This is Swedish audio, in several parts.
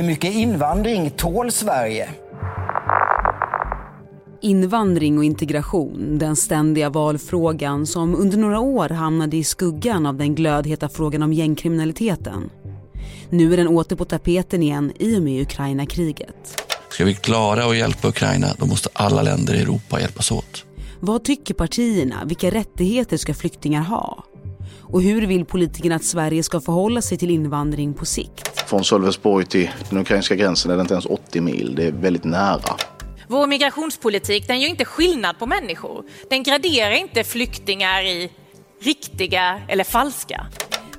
Hur mycket invandring tål Sverige? Invandring och integration, den ständiga valfrågan som under några år hamnade i skuggan av den glödheta frågan om gängkriminaliteten. Nu är den åter på tapeten igen i och med Ukraina-kriget. Ska vi klara att hjälpa Ukraina, då måste alla länder i Europa hjälpas åt. Vad tycker partierna? Vilka rättigheter ska flyktingar ha? Och hur vill politikerna att Sverige ska förhålla sig till invandring på sikt? Från Sölvesborg till den ukrainska gränsen är det inte ens 80 mil, det är väldigt nära. Vår migrationspolitik den gör inte skillnad på människor. Den graderar inte flyktingar i riktiga eller falska.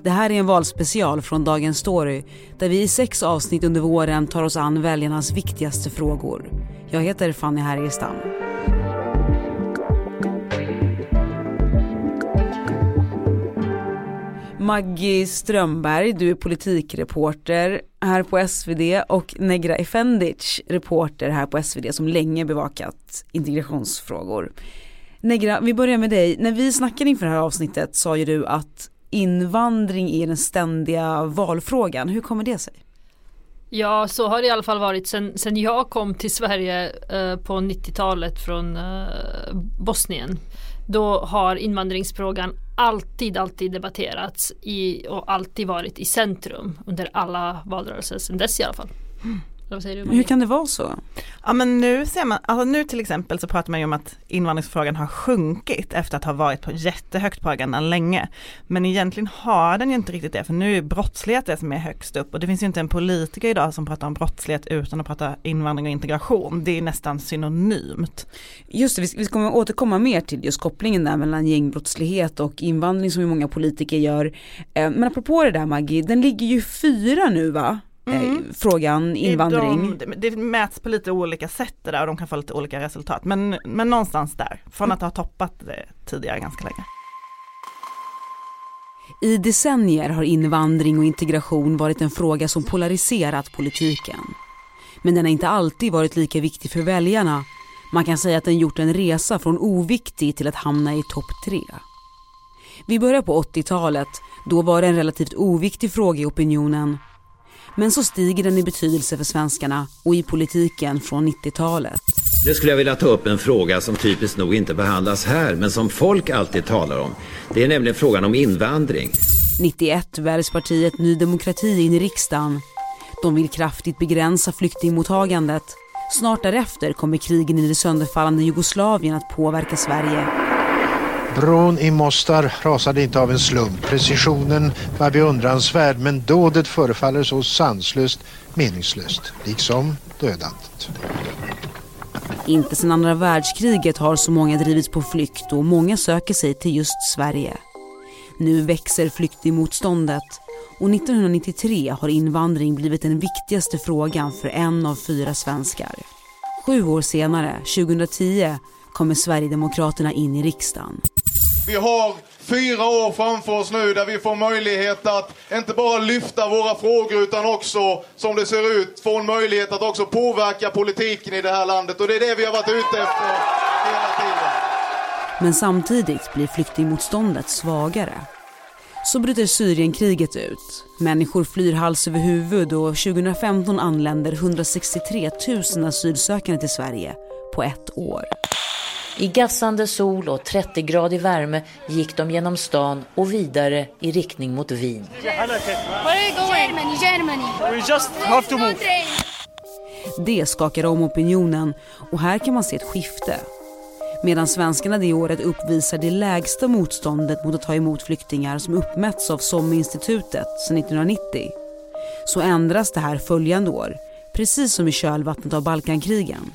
Det här är en valspecial från Dagens Story där vi i sex avsnitt under våren tar oss an väljarnas viktigaste frågor. Jag heter Fanny Härgestam. Maggie Strömberg, du är politikreporter här på SvD och Negra Efendic, reporter här på SvD som länge bevakat integrationsfrågor. Negra, vi börjar med dig. När vi snackade inför det här avsnittet sa ju du att invandring är den ständiga valfrågan. Hur kommer det sig? Ja, så har det i alla fall varit sen, sen jag kom till Sverige eh, på 90-talet från eh, Bosnien. Då har invandringsfrågan alltid, alltid debatterats i, och alltid varit i centrum under alla valrörelser sen dess i alla fall. Mm. Hur kan det vara så? Ja men nu ser man, alltså nu till exempel så pratar man ju om att invandringsfrågan har sjunkit efter att ha varit på jättehögt på agendan länge. Men egentligen har den ju inte riktigt det för nu är brottslighet det som är högst upp och det finns ju inte en politiker idag som pratar om brottslighet utan att prata invandring och integration. Det är nästan synonymt. Just det, vi kommer återkomma mer till just kopplingen där mellan gängbrottslighet och invandring som ju många politiker gör. Eh, men apropå det där Maggie, den ligger ju fyra nu va? Eh, mm. frågan invandring. De, det mäts på lite olika sätt det där och de kan få lite olika resultat. Men, men någonstans där, från mm. att ha toppat det tidigare ganska länge. I decennier har invandring och integration varit en fråga som polariserat politiken. Men den har inte alltid varit lika viktig för väljarna. Man kan säga att den gjort en resa från oviktig till att hamna i topp tre. Vi börjar på 80-talet. Då var det en relativt oviktig fråga i opinionen men så stiger den i betydelse för svenskarna och i politiken från 90-talet. Nu skulle jag vilja ta upp en fråga som typiskt nog inte behandlas här men som folk alltid talar om. Det är nämligen frågan om invandring. 91 väljs partiet Ny Demokrati in i riksdagen. De vill kraftigt begränsa flyktingmottagandet. Snart därefter kommer krigen i det sönderfallande Jugoslavien att påverka Sverige. Bron i Mostar rasade inte av en slump. Precisionen var beundransvärd men dådet förefaller så sanslöst meningslöst, liksom dödandet. Inte sedan andra världskriget har så många drivits på flykt och många söker sig till just Sverige. Nu växer flyktingmotståndet och 1993 har invandring blivit den viktigaste frågan för en av fyra svenskar. Sju år senare, 2010, kommer Sverigedemokraterna in i riksdagen. Vi har fyra år framför oss nu där vi får möjlighet att inte bara lyfta våra frågor utan också, som det ser ut, få en möjlighet att också påverka politiken i det här landet. Och det är det vi har varit ute efter hela tiden. Men samtidigt blir flyktingmotståndet svagare. Så bryter Syrienkriget ut. Människor flyr hals över huvud och 2015 anländer 163 000 asylsökande till Sverige på ett år. I gassande sol och 30-gradig värme gick de genom stan och vidare i riktning mot Wien. Germany, Germany. We just have to move. Det skakar om opinionen och här kan man se ett skifte. Medan svenskarna det året uppvisar det lägsta motståndet mot att ta emot flyktingar som uppmätts av SOM-institutet sedan 1990 så ändras det här följande år, precis som i kölvattnet av Balkankrigen.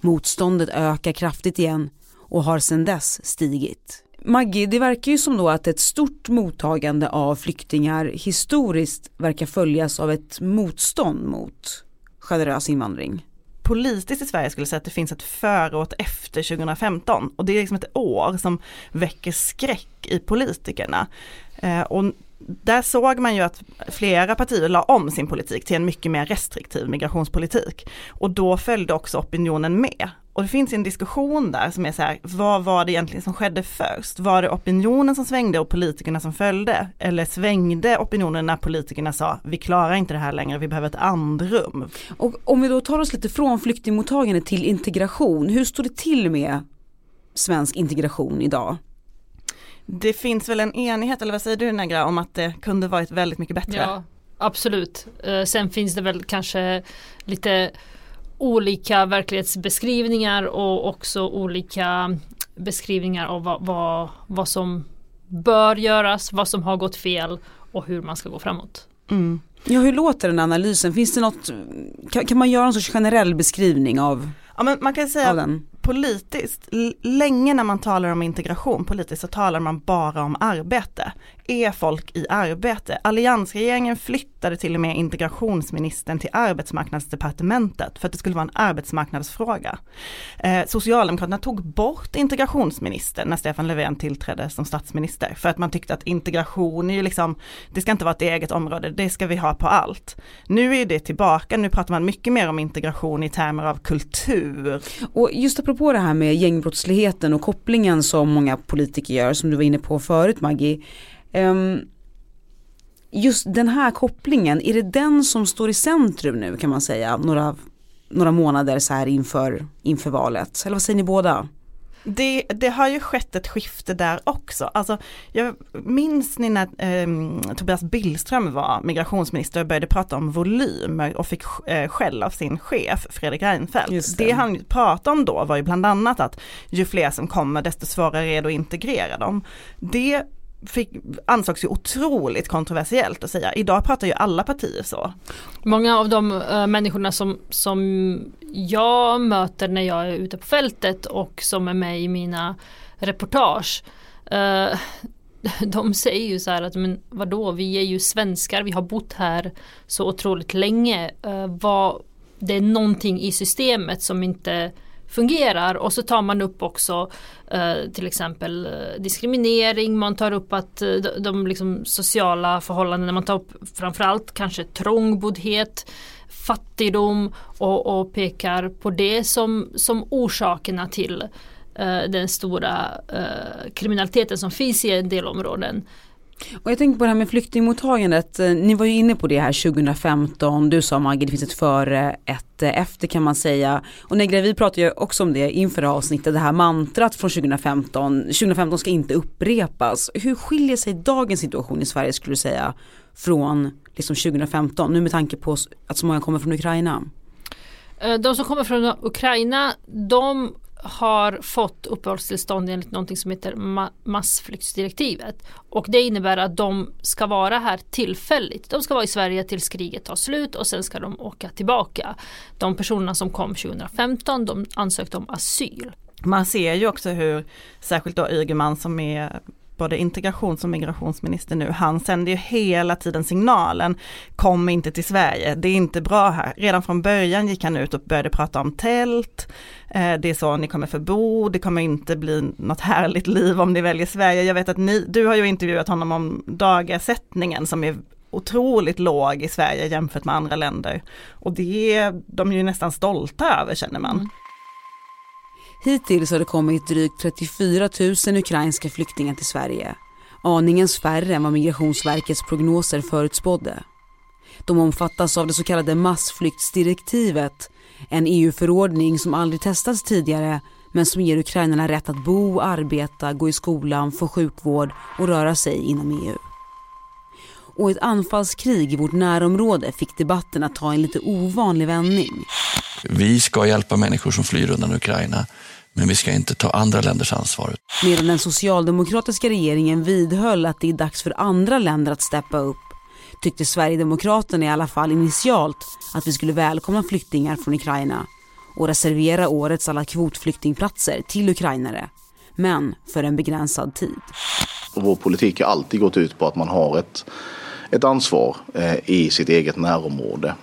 Motståndet ökar kraftigt igen och har sedan dess stigit. Maggie, det verkar ju som då att ett stort mottagande av flyktingar historiskt verkar följas av ett motstånd mot generös invandring. Politiskt i Sverige skulle jag säga att det finns ett före och ett efter 2015 och det är liksom ett år som väcker skräck i politikerna. Eh, och där såg man ju att flera partier la om sin politik till en mycket mer restriktiv migrationspolitik. Och då följde också opinionen med och det finns en diskussion där som är så här, vad var det egentligen som skedde först? Var det opinionen som svängde och politikerna som följde? Eller svängde opinionen när politikerna sa, vi klarar inte det här längre, vi behöver ett andrum? Och om vi då tar oss lite från flyktingmottagande till integration, hur står det till med svensk integration idag? Det finns väl en enighet, eller vad säger du Negra, om att det kunde varit väldigt mycket bättre? Ja, absolut. Eh, sen finns det väl kanske lite olika verklighetsbeskrivningar och också olika beskrivningar av vad, vad, vad som bör göras, vad som har gått fel och hur man ska gå framåt. Mm. Ja, hur låter den analysen? Finns det något, kan, kan man göra en sorts generell beskrivning av, ja, men man kan säga, av den? Politiskt, länge när man talar om integration politiskt så talar man bara om arbete. Är folk i arbete? Alliansregeringen flyttade till och med integrationsministern till arbetsmarknadsdepartementet för att det skulle vara en arbetsmarknadsfråga. Eh, Socialdemokraterna tog bort integrationsministern när Stefan Löfven tillträdde som statsminister för att man tyckte att integration är ju liksom, det ska inte vara ett eget område, det ska vi ha på allt. Nu är det tillbaka, nu pratar man mycket mer om integration i termer av kultur. Och just apropå det här med gängbrottsligheten och kopplingen som många politiker gör, som du var inne på förut Maggie. Um, just den här kopplingen, är det den som står i centrum nu kan man säga, några, några månader så här inför, inför valet? Eller vad säger ni båda? Det, det, har ju skett ett skifte där också. Alltså, jag minns ni när eh, Tobias Billström var migrationsminister och började prata om volymer och fick eh, skäll av sin chef Fredrik Reinfeldt. Det. det. han pratade om då var ju bland annat att ju fler som kommer desto svårare är det att integrera dem. Det fick, ansågs ju otroligt kontroversiellt att säga. Idag pratar ju alla partier så. Många av de äh, människorna som, som jag möter när jag är ute på fältet och som är med i mina reportage äh, de säger ju så här att men vadå, vi är ju svenskar, vi har bott här så otroligt länge. Äh, vad, det är någonting i systemet som inte fungerar och så tar man upp också eh, till exempel eh, diskriminering, man tar upp att eh, de, de liksom sociala förhållandena, man tar upp framförallt kanske trångboddhet, fattigdom och, och pekar på det som, som orsakerna till eh, den stora eh, kriminaliteten som finns i en del områden. Och jag tänker på det här med flyktingmottagandet, eh, ni var ju inne på det här 2015, du sa Maggie det finns ett före, ett eh, efter kan man säga. Och Negra vi pratade ju också om det inför det här avsnittet, det här mantrat från 2015, 2015 ska inte upprepas. Hur skiljer sig dagens situation i Sverige skulle du säga från liksom 2015, nu med tanke på att så många kommer från Ukraina? Eh, de som kommer från Ukraina, de har fått uppehållstillstånd enligt någonting som heter massflyktsdirektivet. Och det innebär att de ska vara här tillfälligt. De ska vara i Sverige tills kriget tar slut och sen ska de åka tillbaka. De personerna som kom 2015 de ansökte om asyl. Man ser ju också hur, särskilt då Ygeman som är både integrations och migrationsminister nu, han sänder ju hela tiden signalen, kom inte till Sverige, det är inte bra här. Redan från början gick han ut och började prata om tält, eh, det är så ni kommer förbo, det kommer inte bli något härligt liv om ni väljer Sverige. Jag vet att ni, du har ju intervjuat honom om dagersättningen som är otroligt låg i Sverige jämfört med andra länder. Och det är de är ju nästan stolta över känner man. Mm. Hittills har det kommit drygt 34 000 ukrainska flyktingar till Sverige. Aningens färre än vad Migrationsverkets prognoser förutspådde. De omfattas av det så kallade massflyktsdirektivet, en EU-förordning som aldrig testats tidigare men som ger ukrainarna rätt att bo, arbeta, gå i skolan, få sjukvård och röra sig inom EU. Och ett anfallskrig i vårt närområde fick debatten att ta en lite ovanlig vändning. Vi ska hjälpa människor som flyr undan Ukraina men vi ska inte ta andra länders ansvar. Medan den socialdemokratiska regeringen vidhöll att det är dags för andra länder att steppa upp tyckte Sverigedemokraterna i alla fall initialt att vi skulle välkomna flyktingar från Ukraina och reservera årets alla kvotflyktingplatser till ukrainare. Men för en begränsad tid. vår politik har alltid gått ut på att man har ett, ett ansvar eh, i sitt eget närområde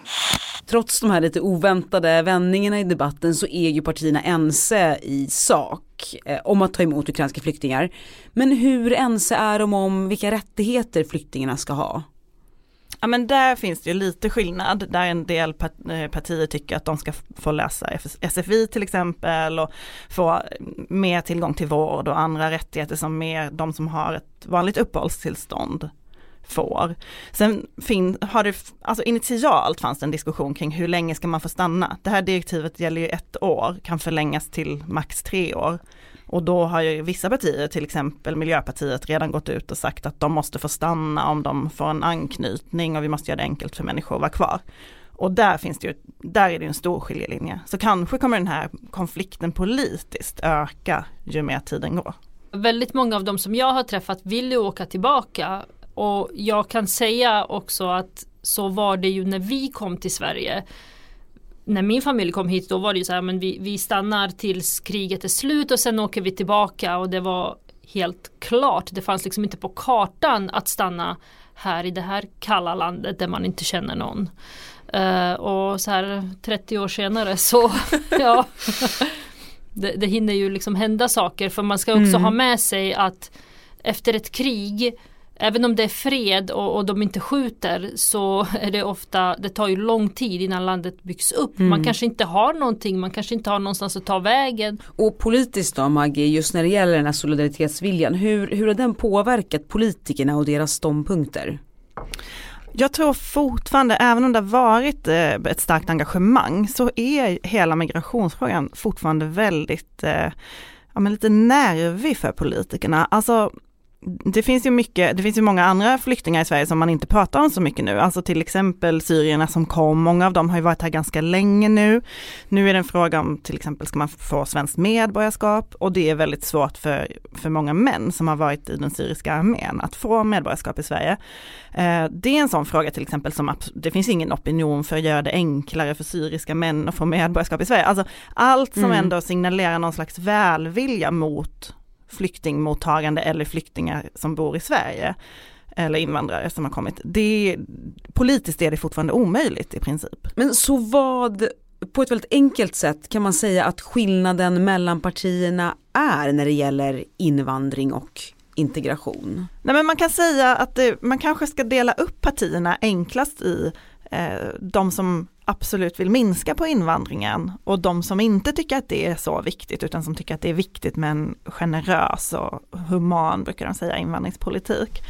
trots de här lite oväntade vändningarna i debatten så är ju partierna ense i sak eh, om att ta emot ukrainska flyktingar. Men hur ense är de om vilka rättigheter flyktingarna ska ha? Ja men där finns det ju lite skillnad där en del eh, partier tycker att de ska få läsa SFI till exempel och få mer tillgång till vård och andra rättigheter som mer de som har ett vanligt uppehållstillstånd får. Sen fin, har det, alltså initialt fanns det en diskussion kring hur länge ska man få stanna. Det här direktivet gäller ju ett år, kan förlängas till max tre år. Och då har ju vissa partier, till exempel Miljöpartiet, redan gått ut och sagt att de måste få stanna om de får en anknytning och vi måste göra det enkelt för människor att vara kvar. Och där finns det ju, där är det en stor skiljelinje. Så kanske kommer den här konflikten politiskt öka ju mer tiden går. Väldigt många av de som jag har träffat vill ju åka tillbaka och jag kan säga också att så var det ju när vi kom till Sverige när min familj kom hit då var det ju så här men vi, vi stannar tills kriget är slut och sen åker vi tillbaka och det var helt klart. Det fanns liksom inte på kartan att stanna här i det här kalla landet där man inte känner någon. Uh, och så här 30 år senare så ja det, det hinner ju liksom hända saker för man ska också mm. ha med sig att efter ett krig Även om det är fred och, och, de inte skjuter så är det ofta, det tar ju lång tid innan landet byggs upp. Mm. Man kanske inte har någonting, man kanske inte har någonstans att ta vägen. Och politiskt då Maggie, just när det gäller den här solidaritetsviljan, hur, hur har den påverkat politikerna och deras ståndpunkter? Jag tror fortfarande, även om det har varit eh, ett starkt engagemang, så är hela migrationsfrågan fortfarande väldigt eh, ja, men lite nervig för politikerna. Alltså det finns ju mycket, det finns ju många andra flyktingar i Sverige som man inte pratar om så mycket nu, alltså till exempel syrierna som kom, många av dem har ju varit här ganska länge nu. Nu är det en fråga om till exempel ska man få svenskt medborgarskap och det är väldigt svårt för, för många män som har varit i den syriska armén att få medborgarskap i Sverige. Eh, det är en sån fråga till exempel som det finns ingen opinion för att göra det enklare för syriska män att få medborgarskap i Sverige. Alltså allt som mm. ändå signalerar någon slags välvilja mot flyktingmottagande eller flyktingar som bor i Sverige eller invandrare som har kommit. Det, politiskt är det fortfarande omöjligt i princip. Men så vad, på ett väldigt enkelt sätt kan man säga att skillnaden mellan partierna är när det gäller invandring och integration? Nej men man kan säga att det, man kanske ska dela upp partierna enklast i eh, de som absolut vill minska på invandringen och de som inte tycker att det är så viktigt utan som tycker att det är viktigt med en generös och human, brukar de säga, invandringspolitik.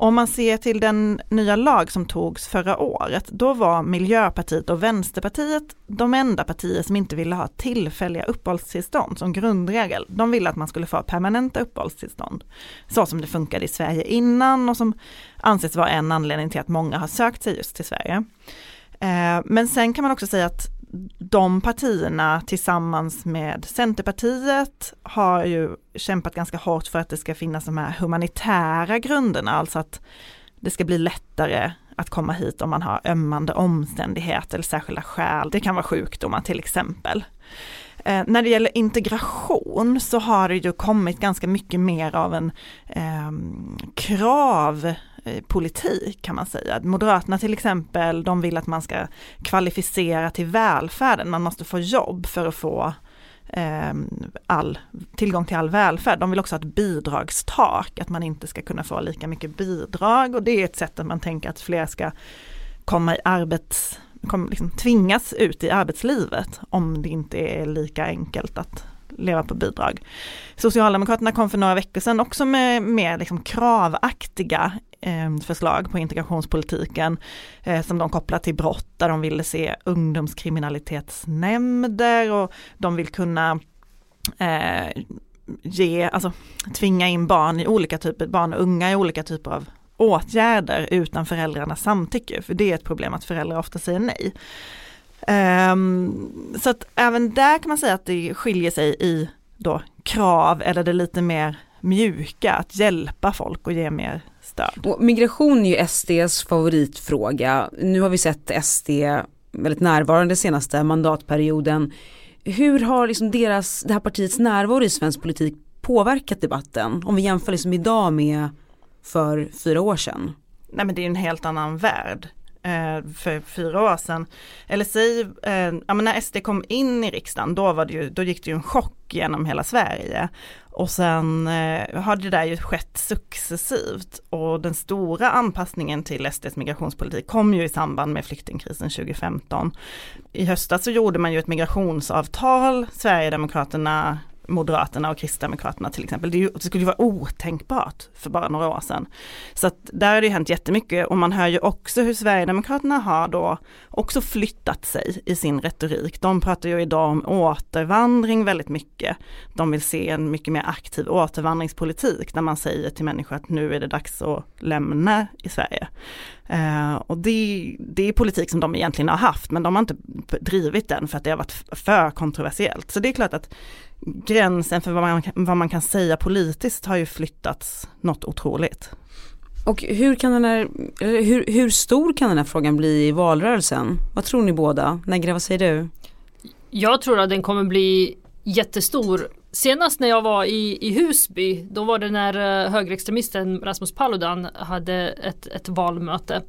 Om man ser till den nya lag som togs förra året, då var Miljöpartiet och Vänsterpartiet de enda partier som inte ville ha tillfälliga uppehållstillstånd som grundregel. De ville att man skulle få permanenta uppehållstillstånd, så som det funkade i Sverige innan och som anses vara en anledning till att många har sökt sig just till Sverige. Eh, men sen kan man också säga att de partierna tillsammans med Centerpartiet har ju kämpat ganska hårt för att det ska finnas de här humanitära grunderna, alltså att det ska bli lättare att komma hit om man har ömmande omständigheter eller särskilda skäl. Det kan vara sjukdomar till exempel. Eh, när det gäller integration så har det ju kommit ganska mycket mer av en eh, krav Eh, politik kan man säga. Moderaterna till exempel, de vill att man ska kvalificera till välfärden, man måste få jobb för att få eh, all, tillgång till all välfärd. De vill också ha ett bidragstak, att man inte ska kunna få lika mycket bidrag och det är ett sätt att man tänker att fler ska komma i arbets, kom, liksom, tvingas ut i arbetslivet om det inte är lika enkelt att leva på bidrag. Socialdemokraterna kom för några veckor sedan också med mer liksom kravaktiga ehm, förslag på integrationspolitiken eh, som de kopplar till brott där de ville se ungdomskriminalitetsnämnder och de vill kunna eh, ge, alltså tvinga in barn i olika typer, barn och unga i olika typer av åtgärder utan föräldrarnas samtycke, för det är ett problem att föräldrar ofta säger nej. Um, så att även där kan man säga att det skiljer sig i då krav eller det lite mer mjuka, att hjälpa folk och ge mer stöd. Och migration är ju SDs favoritfråga. Nu har vi sett SD väldigt närvarande senaste mandatperioden. Hur har liksom deras, det här partiets närvaro i svensk politik påverkat debatten? Om vi jämför liksom idag med för fyra år sedan. Nej men det är en helt annan värld Eh, för fyra år sedan. Eller säg, eh, ja, men när SD kom in i riksdagen, då, var det ju, då gick det ju en chock genom hela Sverige. Och sen eh, har det där ju skett successivt och den stora anpassningen till SDs migrationspolitik kom ju i samband med flyktingkrisen 2015. I höstas så gjorde man ju ett migrationsavtal, Sverigedemokraterna, Moderaterna och Kristdemokraterna till exempel. Det, ju, det, skulle ju vara otänkbart för bara några år sedan. Så att där har det hänt jättemycket och man hör ju också hur Sverigedemokraterna har då också flyttat sig i sin retorik. De pratar ju idag om återvandring väldigt mycket. De vill se en mycket mer aktiv återvandringspolitik där man säger till människor att nu är det dags att lämna i Sverige. Uh, och det, det är politik som de egentligen har haft men de har inte drivit den för att det har varit för kontroversiellt. Så det är klart att gränsen för vad man, vad man kan säga politiskt har ju flyttats något otroligt. Och hur, kan den här, hur, hur stor kan den här frågan bli i valrörelsen? Vad tror ni båda? Negra, vad säger du? Jag tror att den kommer bli jättestor. Senast när jag var i, i Husby, då var det när eh, högerextremisten Rasmus Paludan hade ett, ett valmöte.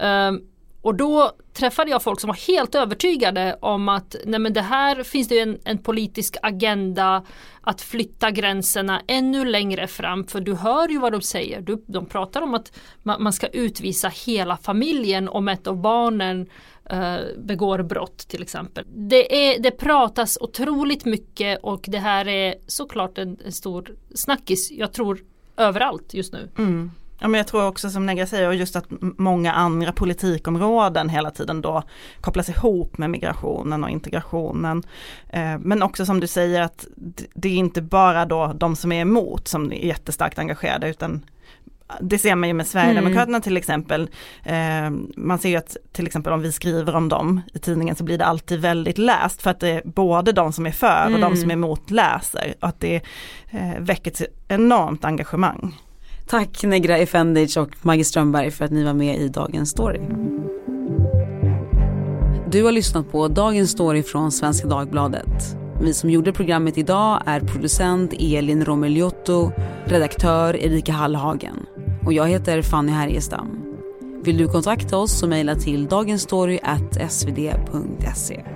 Um, och då träffade jag folk som var helt övertygade om att nej men det här finns det en, en politisk agenda att flytta gränserna ännu längre fram. För du hör ju vad de säger. Du, de pratar om att man, man ska utvisa hela familjen om ett av barnen eh, begår brott till exempel. Det, är, det pratas otroligt mycket och det här är såklart en, en stor snackis. Jag tror överallt just nu. Mm. Ja, men jag tror också som Negra säger, och just att många andra politikområden hela tiden då kopplas ihop med migrationen och integrationen. Eh, men också som du säger att det är inte bara då de som är emot som är jättestarkt engagerade utan det ser man ju med Sverigedemokraterna mm. till exempel. Eh, man ser ju att till exempel om vi skriver om dem i tidningen så blir det alltid väldigt läst för att det är både de som är för och mm. de som är emot läser. Och att det eh, väcker ett enormt engagemang. Tack Negra Efendic och Maggie Strömberg för att ni var med i Dagens Story. Du har lyssnat på Dagens Story från Svenska Dagbladet. Vi som gjorde programmet idag är producent Elin Romeliotto, redaktör Erika Hallhagen och jag heter Fanny Härgestam. Vill du kontakta oss så mejla till dagensstory.svd.se.